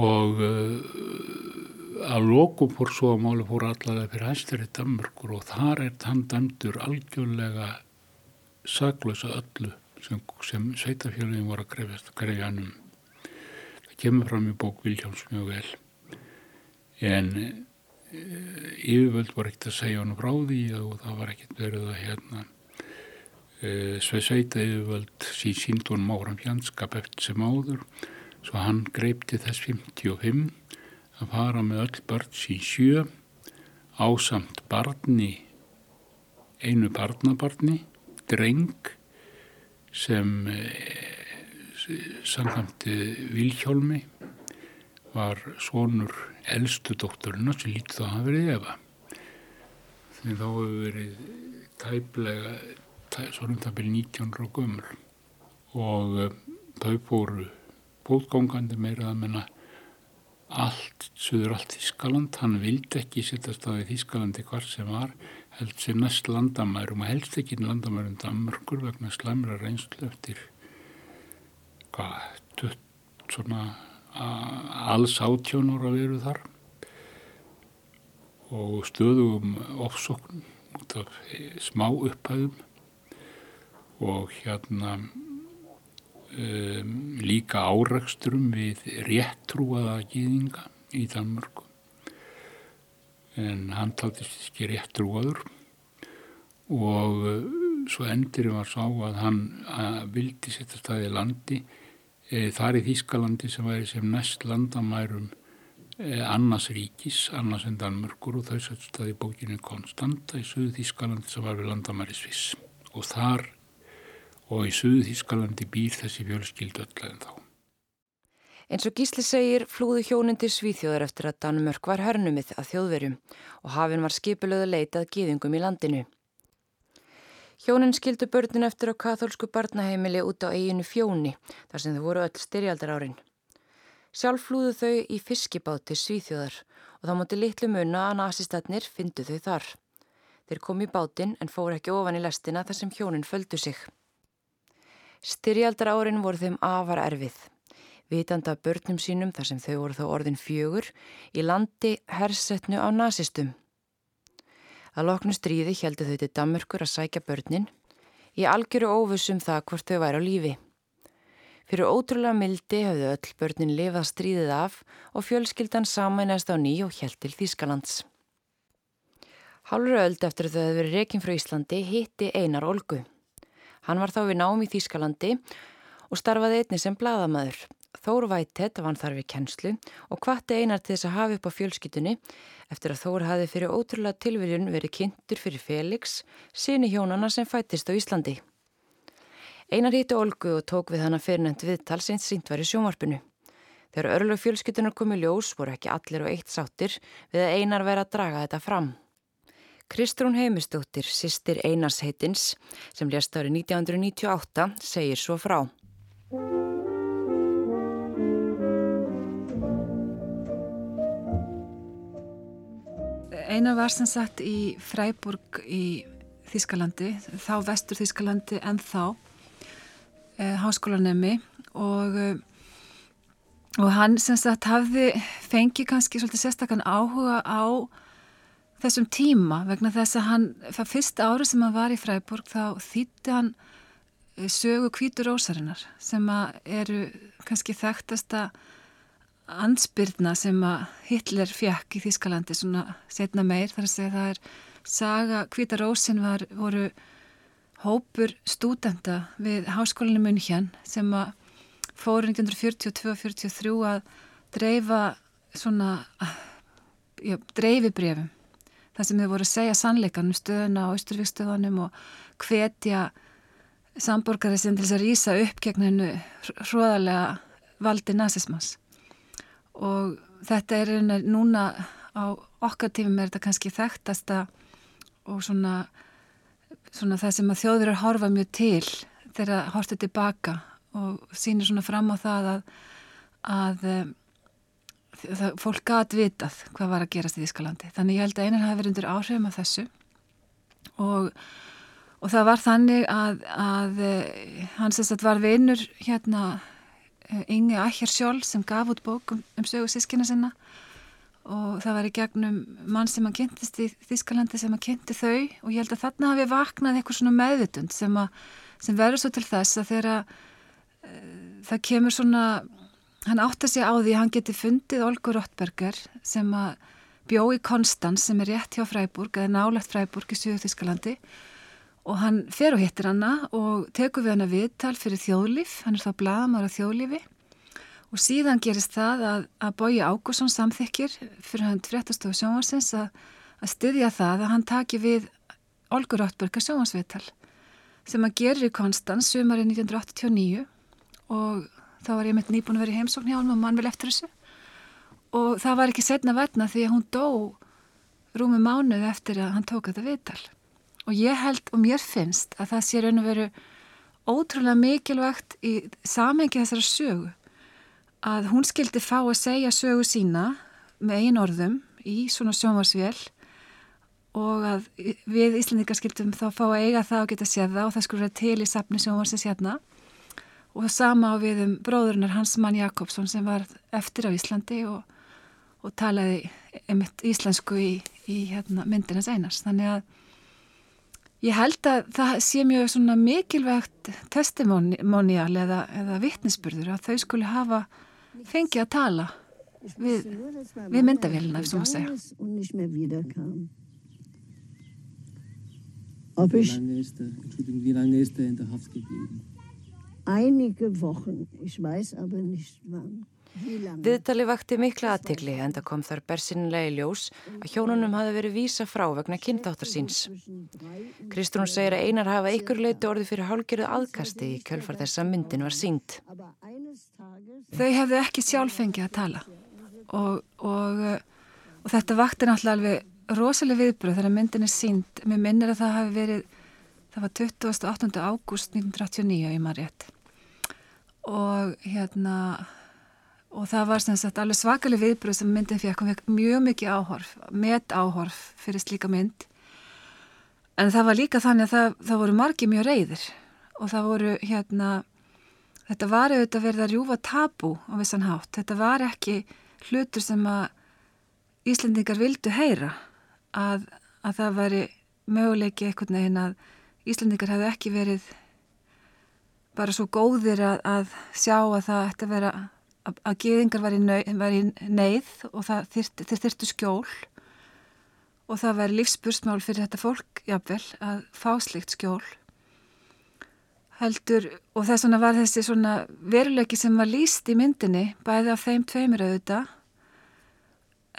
og uh, að lokum fór svo að máli fór allavega fyrir hæstari Danmörkur og þar er hann dæmdur algjörlega saglösa öllu sem, sem sveitafélagin voru að grefjast að grefja hann um. Það kemur fram í bók Viljáns mjög vel. En uh, yfirvöld var ekkert að segja hann frá því og það var ekkert verið að hérna Eh, Sveita yfirvöld sín síndunum áram hjannskap eftir sem áður. Svo hann greipti þess 55 að fara með öll börn sín sjö ásamt barni einu barnabarni dreng sem eh, samkvæmti Vilhjálmi var svonur eldstu dótturina sem lítið þá hafa verið efa því þá hefur verið tæplega um það byrja 19 og gömul. Og uh, þau fóru bóðgóngandi meira að menna allt, söður allt Þískaland, hann vildi ekki sittast á Þískalandi hvar sem var, held sér næst landamærum og helst ekki landamærum Danmörkur vegna slæmra reynslu eftir hvað, svona alls átjónur að veru þar. Og stöðum ofsóknum út af smá upphæðum. Og hérna um, líka áraksturum við réttrúaða gýðinga í Danmörku. En hann taldist ekki réttrúaður og uh, svo endur var sá að hann að vildi setja staði landi e, þar í Þískalandi sem væri sem næst landamærum e, annars ríkis, annars en Danmörkur og þau setja staði bókinu Konstanta í Suðu Þískalandi sem var við landamæri Sviss. Og þar og í Suðu Þískalandi býr þessi fjölskyldu öll en þá. Eins og Gísli segir flúðu hjónindi svíþjóðar eftir að Danmörk var hörnumið að þjóðverjum og hafinn var skipilöðu leitað gýðingum í landinu. Hjónin skildu börnin eftir á katholsku barnaheimili út á eiginu fjóni þar sem þau voru öll styrjaldar árin. Sjálf flúðu þau í fiskibáti svíþjóðar og þá móti litlu munna að nazistatnir fyndu þau þar. Þeir kom í bátin en fór ekki ofan í lestina þar sem hjónin földu sig. Styrjaldar árin voru þeim afar erfið. Vitanda börnum sínum þar sem þau voru þá orðin fjögur í landi hersetnu á nazistum. Að loknu stríði heldu þau til Damörkur að sækja börnin í algjöru óvusum það hvort þau væri á lífi. Fyrir ótrúlega mildi hafðu öll börnin lifað stríðið af og fjölskyldan samanæst á ný og held til Þýskalands. Hálfur öld eftir þau hefði verið rekin frá Íslandi hitti Einar Olgu. Hann var þá við náum í Þýskalandi og starfaði einni sem bladamæður. Þór Vættet vann þar við kennslu og hvatti einar til þess að hafa upp á fjölskytunni eftir að Þór hafi fyrir ótrúlega tilviljun verið kynntur fyrir Felix, síni hjónana sem fættist á Íslandi. Einar hitti Olgu og tók við hana fyrirnend viðtal sem sínt var í sjónvarpinu. Þegar örlög fjölskytunar komi ljós voru ekki allir og eitt sáttir við að einar verið að draga þetta fram. Kristrún Heimistóttir, sýstir Einars heitins, sem lést árið 1998, segir svo frá. Einar var sem sagt í Freiburg í Þískalandi, þá vestur Þískalandi en þá eh, háskólanemi og, og hann sem sagt hafði fengið kannski svolítið sérstakann áhuga á þessum tíma vegna þess að hann, það fyrsta ári sem hann var í Freiburg þá þýtti hann eh, sögu kvítur ósarinnar sem að eru kannski þekktasta ansbyrna sem að Hitler fjekk í Þískalandi svona setna meir. Þar að segja það er saga kvítar ósin var, voru hópur stúdenda við háskólinu München sem að fóru 1942-43 að dreifa svona já, dreifibrefum það sem þau voru að segja sannleikan um stöðuna á Ísturvíkstöðunum og hvetja samborgari sem til þess að rýsa upp gegn hennu hróðarlega valdi nazismas og þetta er einnig núna á okkar tífum er þetta kannski þekktasta og svona, svona það sem að þjóður er að horfa mjög til þegar hortu tilbaka og sínir svona fram á það að, að það, fólk gæti vitað hvað var að gerast í Ískalandi. Þannig ég held að einar hafi verið undir áhrifum af þessu. Og, og það var þannig að, að eh, hans þess að var vinnur hérna eh, Ingi Ækjarsjól sem gaf út bók um, sögu sískina sinna. Og það var í gegnum mann sem að kynntist í Þískalandi sem að kynnti þau. Og ég held að þarna hafi vaknað eitthvað svona meðvitund sem, sem verður svo til þess að þeirra uh, það kemur svona hann átti sig á því að hann geti fundið Olgur Rottberger sem að bjó í Konstans sem er rétt hjá Freiburg eða nálegt Freiburg í Suðu Þískalandi og hann fer og hittir hanna og tekur við hann að viðtal fyrir þjóðlíf, hann er þá bladamár af þjóðlífi. Og síðan gerist það að, að Bói Ágússon samþykir fyrir hann fréttastofu sjónvarsins að, að styðja það að hann taki við Olgur Rottberger sjónvarsviðtal sem að gerir í Konstans sumari 1989 og þá var ég mitt nýbúin að vera í heimsókn hjá hann og mann vel eftir þessu. Og það var ekki setna verna því að hún dó rúmi mánuð eftir að hann tók þetta viðtal. Og ég held og mér finnst að það sé raun og veru ótrúlega mikilvægt í samengi þessara sögu að hún skildi fá að segja sögu sína með einn orðum í svona sjónvarsvél og að við Íslandingar skildum þá fá að eiga það og geta séð það og það vera til í sapni sjónvarsins hérna og sama á við um bróðurnar Hans Mann Jakobsson sem var eftir á Íslandi og, og talaði einmitt íslensku í, í hérna, myndinans einars þannig að ég held að það sé mjög svona mikilvægt testimonial eða, eða vittnesburður að þau skulle hafa fengið að tala við, við myndavélina, ef svo maður segja. Ob ich wie lange ist er in der Haft geblieben? Einige Wochen, ich weiß aber nicht wann. Viðtali vakti mikla aðtikli en það kom þar bersinlega í ljós að hjónunum hafi verið vísa frá vegna kynntáttar síns. Kristrún segir að einar hafa ykkur leiti orði fyrir hálgjörðu aðkasti í kjölfar þess að myndin var sínt. Þau hefðu ekki sjálfengi að tala og, og, og þetta vakti náttúrulega alveg rosalega viðbröð þegar myndin er sínt. Mér minnir að það hafi verið, það var 28. ágúst 1989 í Marrétt og hérna og það var sem sagt alveg svakalig viðbröð sem myndin fekk, hún fekk mjög mikið áhorf met áhorf fyrir slíka mynd. En það var líka þannig að það, það voru margi mjög reyðir og það voru hérna þetta var auðvitað verið að rjúfa tabu á vissan hátt, þetta var ekki hlutur sem að Íslendingar vildu heyra að, að það væri möguleiki einhvern veginn að Íslendingar hefði ekki verið bara svo góðir að, að sjá að það ætti að vera að, að geðingar var í, var í neyð og það þyrt, þeir þyrtu skjól. Og það væri lífsbursmál fyrir þetta fólk jáfnvel að fá slikt skjól. Heldur og þess vegna var þessi svona veruleiki sem var líst í myndinni bæði af þeim tveimur auðvitað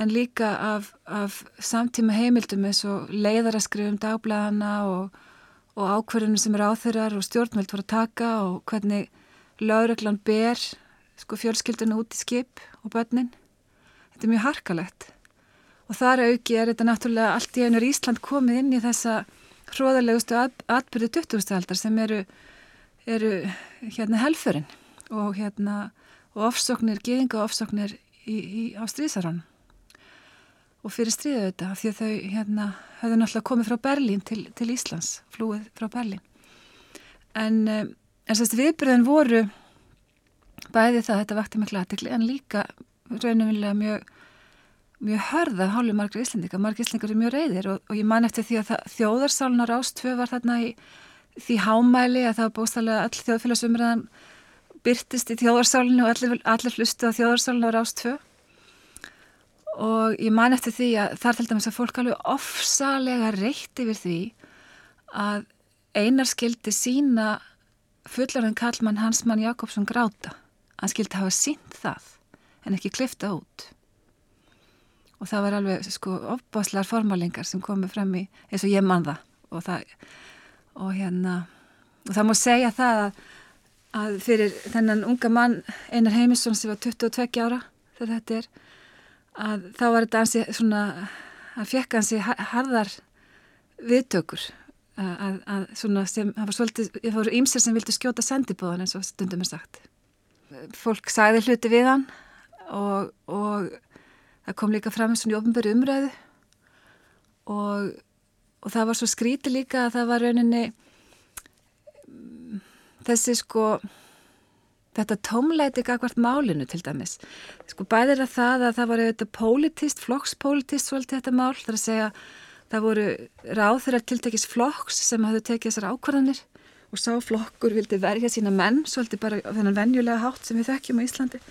en líka af, af samtíma heimildum eins og leiðaraskrifum dagblæðana og, og ákverðinu sem áþyrar og stjórnveld voru að taka og hvernig lauröglan ber sko fjölskylduna út í skip og börnin. Þetta er mjög harkalegt og þar auki er þetta náttúrulega allt í einur Ísland komið inn í þessa hróðarlegustu atbyrðu 20. aldar sem eru, eru hérna helfurinn og hérna og ofsóknir, geðinga ofsóknir í, í, á stríðsarán og fyrir stríðu þetta því að þau hérna höfðu náttúrulega komið frá Berlín til, til Íslands, flúið frá Berlín. En en sérst viðbyrðin voru bæði það að þetta vakti miklu aðtikli en líka raunumillega mjög mjög hörða hálfu margir íslendinga. Margir íslendingar eru mjög reyðir og, og ég man eftir því að þjóðarsálunar ástfö var þarna í því hámæli að það var bóstalega all þjóðfélagsumræðan byrtist í þjóðarsálinu og allir, allir hlustu á þjóðarsálunar ástfö og ég man eftir því að þar til dæmis að fólk alveg ofsalega reytti yfir því að einar skildi sína fullarinn Karlmann Hansmann Jakobsson gráta. Hann skildi hafa sínt það en ekki klifta út. Og það var alveg sko ofbáslar formálingar sem komið frem í eins og ég man það. Og það og hérna og það má segja það að, að fyrir þennan unga mann Einar Heimisson sem var 22 ára þegar þetta er að þá var þetta ansi svona að fekk hansi harðar viðtökur að, að svona sem það var svolítið, það voru ímser sem vildi skjóta sendibóðan eins og stundum er sagt. Fólk sagði hluti við hann og, og það kom líka fram og í ofnböru umræðu og, og það var svo skríti líka að það var rauninni þessi sko þetta tómleiti gagvart málinu til dæmis. Sko bæðir að það að það var auðvitað politist, flokkspolitist svolítið þetta mál, þar að segja það voru ráð þeirra tiltekis flokks sem hafðu tekið þessar ákvarðanir og sá flokkur vildi verja sína menn svolítið bara þennan venjulega hátt sem við þekkjum á Íslandi.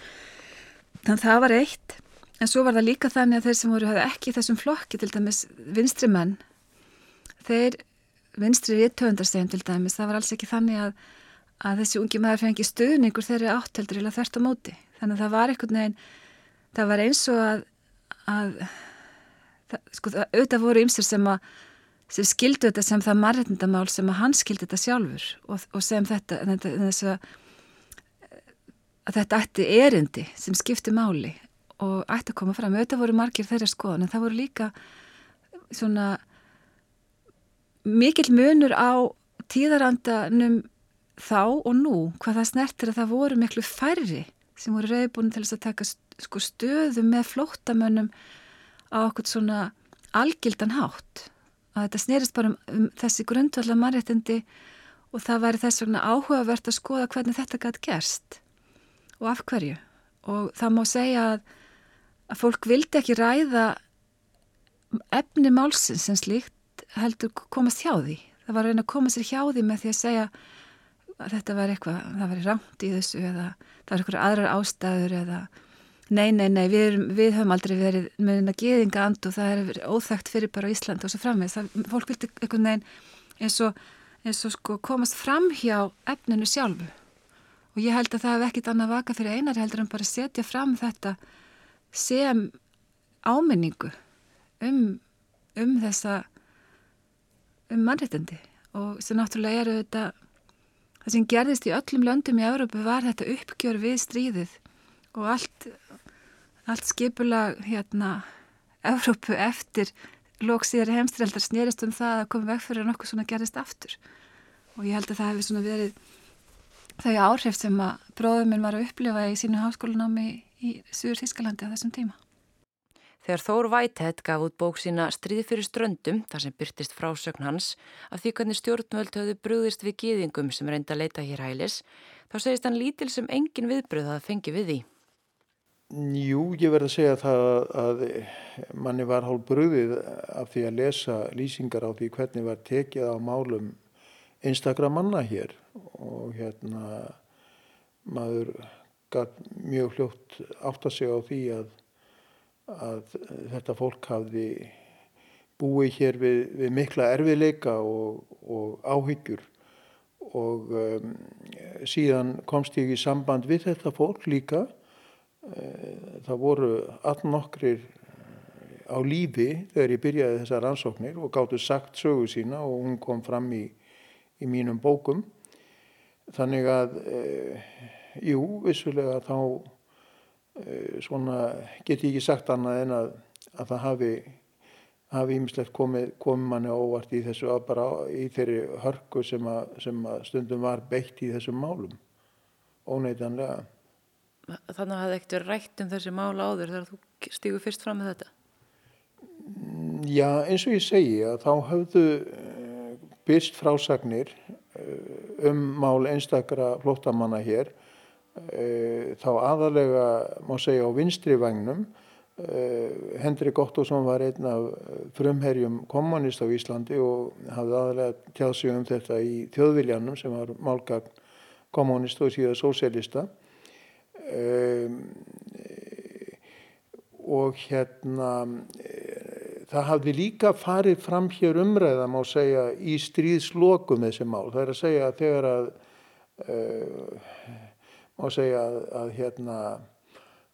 Þannig að það var eitt. En svo var það líka þannig að þeir sem voru hafði ekki þessum flokki til dæmis vinstri menn þeir vinstri rittöfundarstegjum til dæmis það var alls ekki þannig að, að þessi ungi maður fengi stuðningur þeirri átteldur eða þert á móti þannig að það var einhvern veginn það var eins og að, að það, sko það auðvitað voru ymsir sem sem skildu þetta sem það margindamál sem að hann skildi þetta sjálfur og, og sem þetta, þetta þess að, að þetta ætti erindi sem skipti máli og ætti að koma fram. Auðvitað voru margir þeirra skoðan en það voru líka svona mikil munur á tíðarandanum þá og nú hvað það snertir að það voru miklu færri sem voru reyðbúin til þess að taka sko, stöðu með flóttamönnum á okkur svona algildan hátt. Að þetta snerist bara um, um þessi grundvallar mannréttindi og það væri þess vegna áhugavert að skoða hvernig þetta gæti gerst og af hverju. Og það má segja að, að fólk vildi ekki ræða efni málsins sem slíkt heldur komast hjá því. Það var að reyna að koma sér hjá því með því að segja að þetta var eitthvað, það var rámt í þessu eða það var eitthvað aðrar ástæður eða nei, nei, nei, við, við höfum aldrei verið með eina geðinga and og það er óþægt fyrir bara Ísland og svo framvegð, það, fólk vildi einhvern veginn eins og, eins og sko komast fram hjá efninu sjálfu. Og ég held að það hef ekkit annað vaka fyrir einar heldur en bara setja fram þetta sem áminningu um, um þessa um mannréttindi. Og sem náttúrulega eru þetta það sem gerðist í öllum löndum í Európu var þetta uppgjör við stríðið og allt, allt skipula hérna Európu eftir lóksíðari heimstreldar snýrist um það að koma veg fyrir nokkuð svona gerðist aftur og ég held að það hefði svona verið þau áhrif sem að bróðum minn var að upplifa í sínu háskólanámi í Súður Þískalandi á þessum tíma. Þegar Þór Væthet gaf út bók sína Stríði fyrir ströndum, þar sem byrtist frásögn hans, af því hvernig stjórnvöld höfðu brúðist við gýðingum sem reynda að leita hér hælis, þá segist hann lítil sem engin viðbröð að fengi við því. Jú, ég verði að segja það að manni var hálf brúðið af því að lesa lýsingar á því hvernig var tekið á málum einstakra manna hér og hérna maður gæt mjög hljótt átt að segja á því að að þetta fólk hafði búið hér við, við mikla erfiðleika og, og áhyggjur. Og um, síðan komst ég í samband við þetta fólk líka. Uh, það voru allt nokkrir á lífi þegar ég byrjaði þessar rannsóknir og gáttu sagt sögu sína og hún kom fram í, í mínum bókum. Þannig að uh, jú, vissulega þá Eh, svona get ég ekki sagt annað en að, að það hafi hafi ímislegt komið, komið manni óvart í þessu bara í þeirri hörku sem að, sem að stundum var beitt í þessum málum óneitanlega. Þannig að það hefði ekkert verið rætt um þessi mála áður þegar þú stígur fyrst fram með þetta? Já, eins og ég segi að þá hafðu eh, byrst frásagnir eh, um mál einstakra flóttamanna hér. Eh, þá aðalega má segja á vinstri vagnum eh, Hendrik Ottosson var einn af frumherjum kommunist á Íslandi og hafði aðalega tjáð sig um þetta í þjóðviljanum sem var málgagn kommunist og síðan sósélista og hérna það hafði líka farið fram hér umræða má segja í stríðslokum þessi mál. Það er að segja að þegar að má segja að, að, hérna,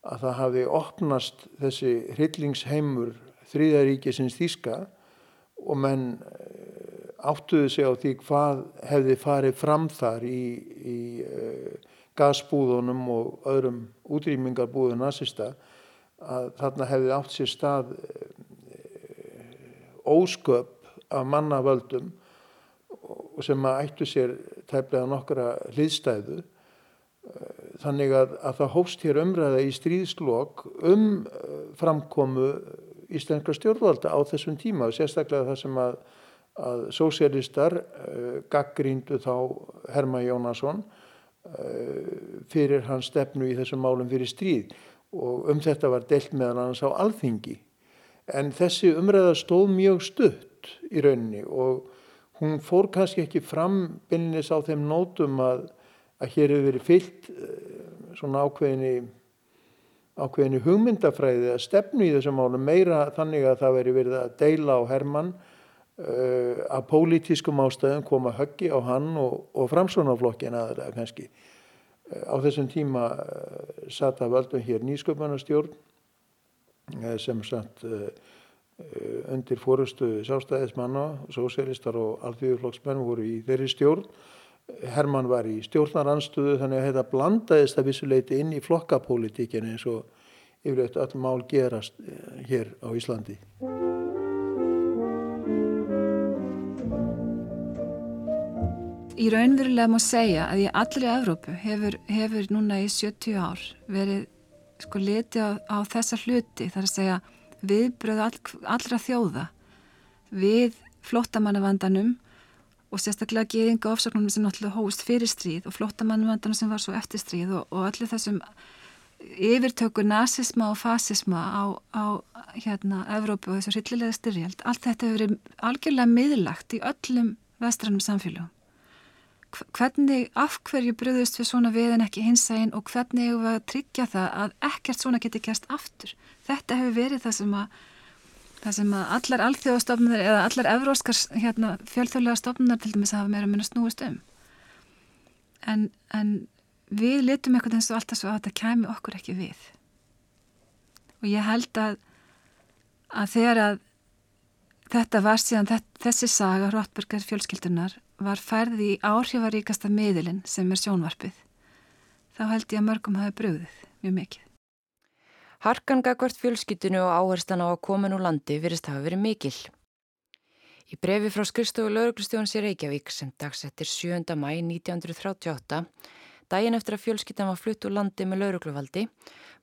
að það hafi opnast þessi hryllingsheimur þrýðaríkisins þýska og menn eh, áttuðu sig á því hvað hefði farið fram þar í, í uh, gasbúðunum og öðrum útrýmingarbúðun nazista að þarna hefði átt sér stað uh, ósköp af mannavöldum og sem að ættu sér tæplega nokkra hliðstæðu þannig að, að það hófst hér umræða í stríðslokk um eh, framkomu íslenska stjórnvalda á þessum tíma og sérstaklega það sem að, að sósialistar uh, gaggríndu þá Herma Jónasson uh, fyrir hans stefnu í þessum málum fyrir stríð. Og um þetta var deilt meðan hans á alþingi. En þessi umræða stóð mjög stutt í rauninni og hún fór kannski ekki fram bynnis á þeim nótum að að hér hefur verið fyllt eh, svona ákveðinni ákveðinni hugmyndafræði að stefnu í þessum málum meira þannig að það veri verið að deila á Hermann uh, að pólitískum ástöðum koma höggi á hann og, og framsvonarflokkin aðra kannski. Uh, á þessum tíma uh, satt að völdum hér nýsköpunarstjórn sem satt undir fórustu sástæðismanna, sósélistar og alþjóðflokksmenn voru í þeirri stjórn Herman var í stjórnaranstöðu þannig að þetta blandaðist að vissuleiti inn í flokkapolítikinu eins og yfirleitt öll mál gerast eh, hér á Íslandi. Í raunverulega má segja að í allri Evrópu hefur, hefur núna í 70 ár verið sko liti á, á þessa hluti þar að segja viðbröðu all, allra þjóða við flottamannavandanum og sérstaklega geðinga ofsóknum sem náttúrulega hóst fyrir stríð og flottamannavandanum sem var svo eftir stríð og, og allir þessum yfirtöku nazisma og fasisma á, á hérna Evrópu og þessu rillilega styrjald allt þetta hefur verið algjörlega miðlagt í öllum vestrannum samfélagum hvernig, af hverju bröðust við svona við en ekki hinsægin og hvernig hefur við að tryggja það að ekkert svona geti gæst aftur. Þetta hefur verið það sem að, það sem að allar alþjóðastofnunar eða allar evróskar hérna, fjölþjóðlega stofnunar til dæmis hafa meira minna snúist um. En, en við litum eitthvað eins og alltaf svo að þetta kemi okkur ekki við. Og ég held að, að þegar að þetta var síðan þessi saga Róttbergar fjölskyldunar var færði í áhrifaríkasta miðilinn sem er sjónvarpið. Þá held ég að mörgum hafi bröðið mjög mikið. Harkan gagvart fjölskyttinu og áherslan á að koma nú landi virðist hafa verið mikil. Í brefi frá skristofu lauruglustjóðans í Reykjavík sem dagsettir 7. mæ 1938, daginn eftir að fjölskyttan var flutt úr landi með laurugluvaldi,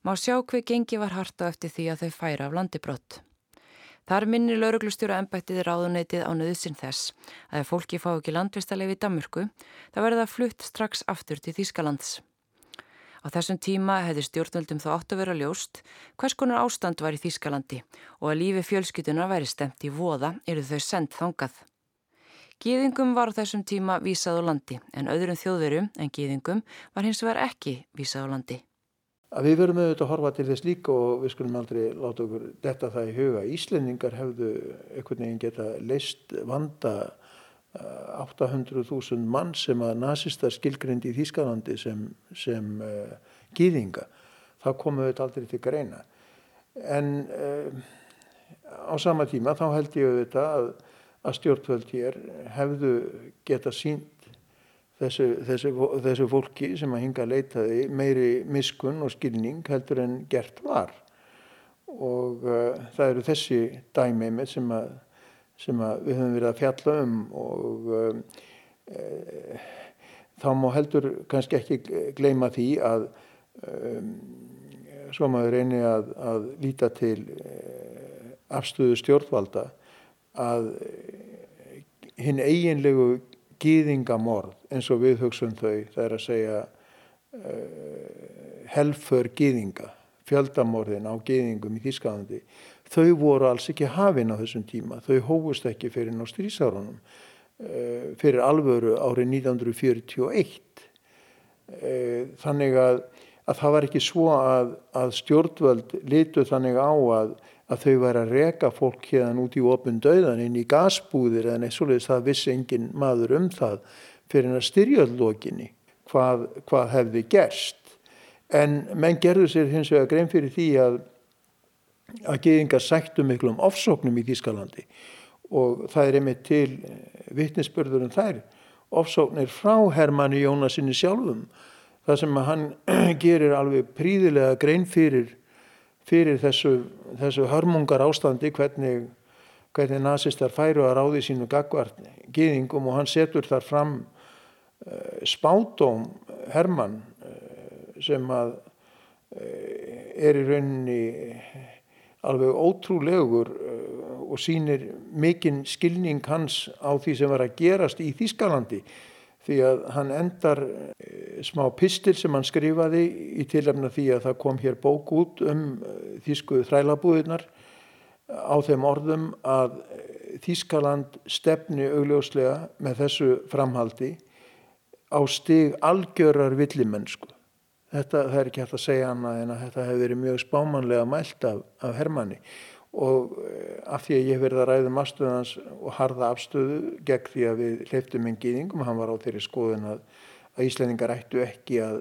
má sjá hver gengi var harta eftir því að þau færa af landibrott. Þar minnir lauruglustjóra ennbættið ráðuneytið á nöðsinn þess að ef fólki fá ekki landvistarleif í Damurku, það verða flutt strax aftur til Þýskalands. Á þessum tíma hefði stjórnvöldum þá átt að vera ljóst hvers konar ástand var í Þýskalandi og að lífi fjölskytuna væri stemt í voða eru þau sendt þangað. Gýðingum var á þessum tíma vísað á landi en öðrum þjóðverum en gýðingum var hins vegar ekki vísað á landi að við verum auðvitað að horfa til þess líka og við skulum aldrei láta okkur detta það í huga. Íslendingar hefðu einhvern veginn geta leist vanda 800.000 eh, mann sem að nazistar skilgrindi í Þýskalandi sem, sem uh, gýðinga. Það komu auðvitað aldrei til greina. En uh, á sama tíma þá held ég auðvitað að, að stjórnvöld hér hefðu geta sínt þessu, þessu, þessu fólki sem að hinga að leitaði meiri miskun og skilning heldur en gert var og uh, það eru þessi dæmi með sem að, sem við höfum verið að fjalla um og uh, uh, þá má heldur kannski ekki gleima því að um, svo maður reyni að, að líta til afstöðu stjórnvalda að hinn eiginlegu gýðingamorð eins og við hugsun þau það er að segja helför gýðinga fjöldamorðin á gýðingum í Þísklandi þau voru alls ekki hafinn á þessum tíma, þau hófust ekki fyrir ná strísárunum uh, fyrir alvöru árið 1941 uh, þannig að, að það var ekki svo að, að stjórnvöld litu þannig á að að þau væri að reka fólk hérna út í opun döðan inn í gasbúðir eða neitt svoleiðis. Það vissi engin maður um það fyrir að styrjöldlokinni hvað, hvað hefði gerst. En menn gerðu sér hins vegar grein fyrir því að að geðingar sættu miklu um ofsóknum í Þískalandi og það er einmitt til vittnesbörður um þær ofsóknir frá Hermanni Jónasinni sjálfum það sem hann gerir alveg príðilega grein fyrir fyrir þessu, þessu hörmungar ástandi hvernig, hvernig nazistar færu að ráði sínu gagvart gýðingum og hann setur þar fram uh, spátum Hermann uh, sem að er í rauninni alveg ótrúlegur og sínir mikinn skilning hans á því sem var að gerast í Þískalandi því að hann endar eh, smá pistil sem hann skrifaði í tilefna því að það kom hér bók út um eh, þýsku þrælabúðunar á þeim orðum að eh, Þýskaland stefni augljóslega með þessu framhaldi á stig algjörar villimennsku. Þetta það er ekki hægt að segja annað en að þetta hefur verið mjög spámanlega mælt af, af Hermanni. Og eh, af því að ég verði að ræðum afstöðans og harða afstöðu gegn því að við hleyptum en gýðingum, hann var á þeirri skoðun að, að Íslandingar ættu ekki að,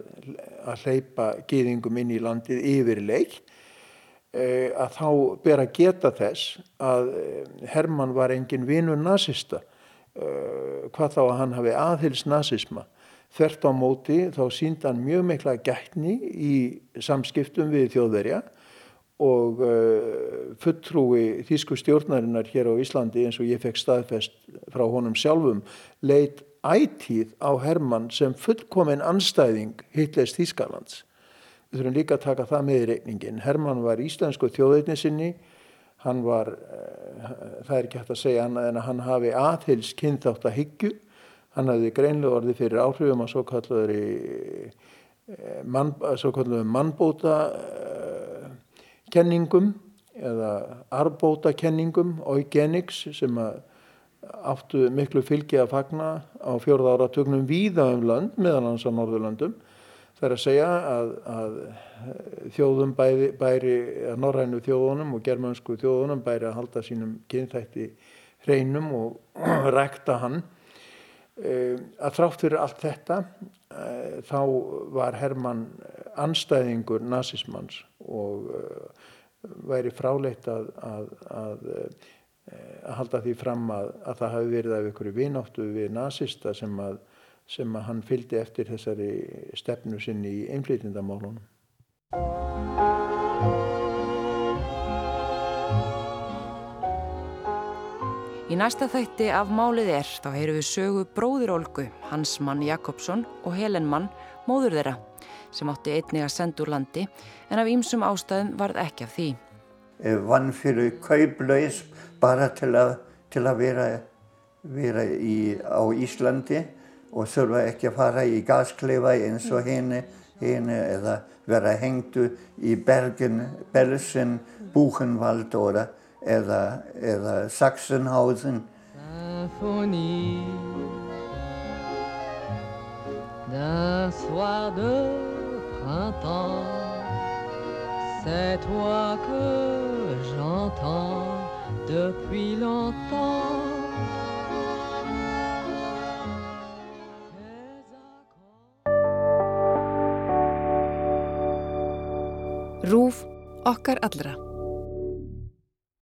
að hleypa gýðingum inn í landið yfir leik eh, að þá ber að geta þess að eh, Hermann var engin vinur nazista hvað þá að hann hafi aðhils nazisma þvert á móti þá sínd hann mjög mikla gætni í samskiptum við þjóðverja og uh, fulltrúi þýsku stjórnarinnar hér á Íslandi eins og ég fekk staðfest frá honum sjálfum leit ætíð á Hermann sem fullkominn anstæðing Hitlers Þískalands. Við þurfum líka að taka það með í reikningin. Hermann var íslensku þjóðveitni sinni, hann var, eh, það er ekki hægt að segja annað en að hann hafi aðhils kynþátt að hyggju, hann hafði greinlega orði fyrir áhrifum á svo man, svo kallar mannbóta kenningum eða arbóta kenningum, eugenics sem að áttu miklu fylgi að fagna á fjórða áratögnum víða um land meðan hans á Norðurlandum. Það er að segja að, að þjóðum bæri, bæri að norrænu þjóðunum og germansku þjóðunum bæri að halda sínum kynþætti hreinum og rækta hann. Eh, að þrátt fyrir allt þetta eh, þá var Hermann anstæðingur nazismans og eh, væri fráleitt að, að, að að halda því fram að, að það hafi verið af ykkur vináttu við nazista sem að, sem hann fylgdi eftir þessari stefnu sinni í einflýtindamálunum. Í næsta þætti af Málið er þá heyru við sögu bróðir Olgu, hans mann Jakobsson og Helen mann, móður þeirra, sem átti einnig að senda úr landi en af ýmsum ástæðum varð ekki af því. Vann fyrir kauplaus bara til að, til að vera, vera í, á Íslandi og þurfa ekki að fara í gaskleifa eins og henni, eða vera hengtu í Bergen, Belsen, Buchenwald oder, eða, eða Sachsenhausen. Symphonie d'un soir de printemps C'est toi que j'entends depuis longtemps. Rúf okkar allra.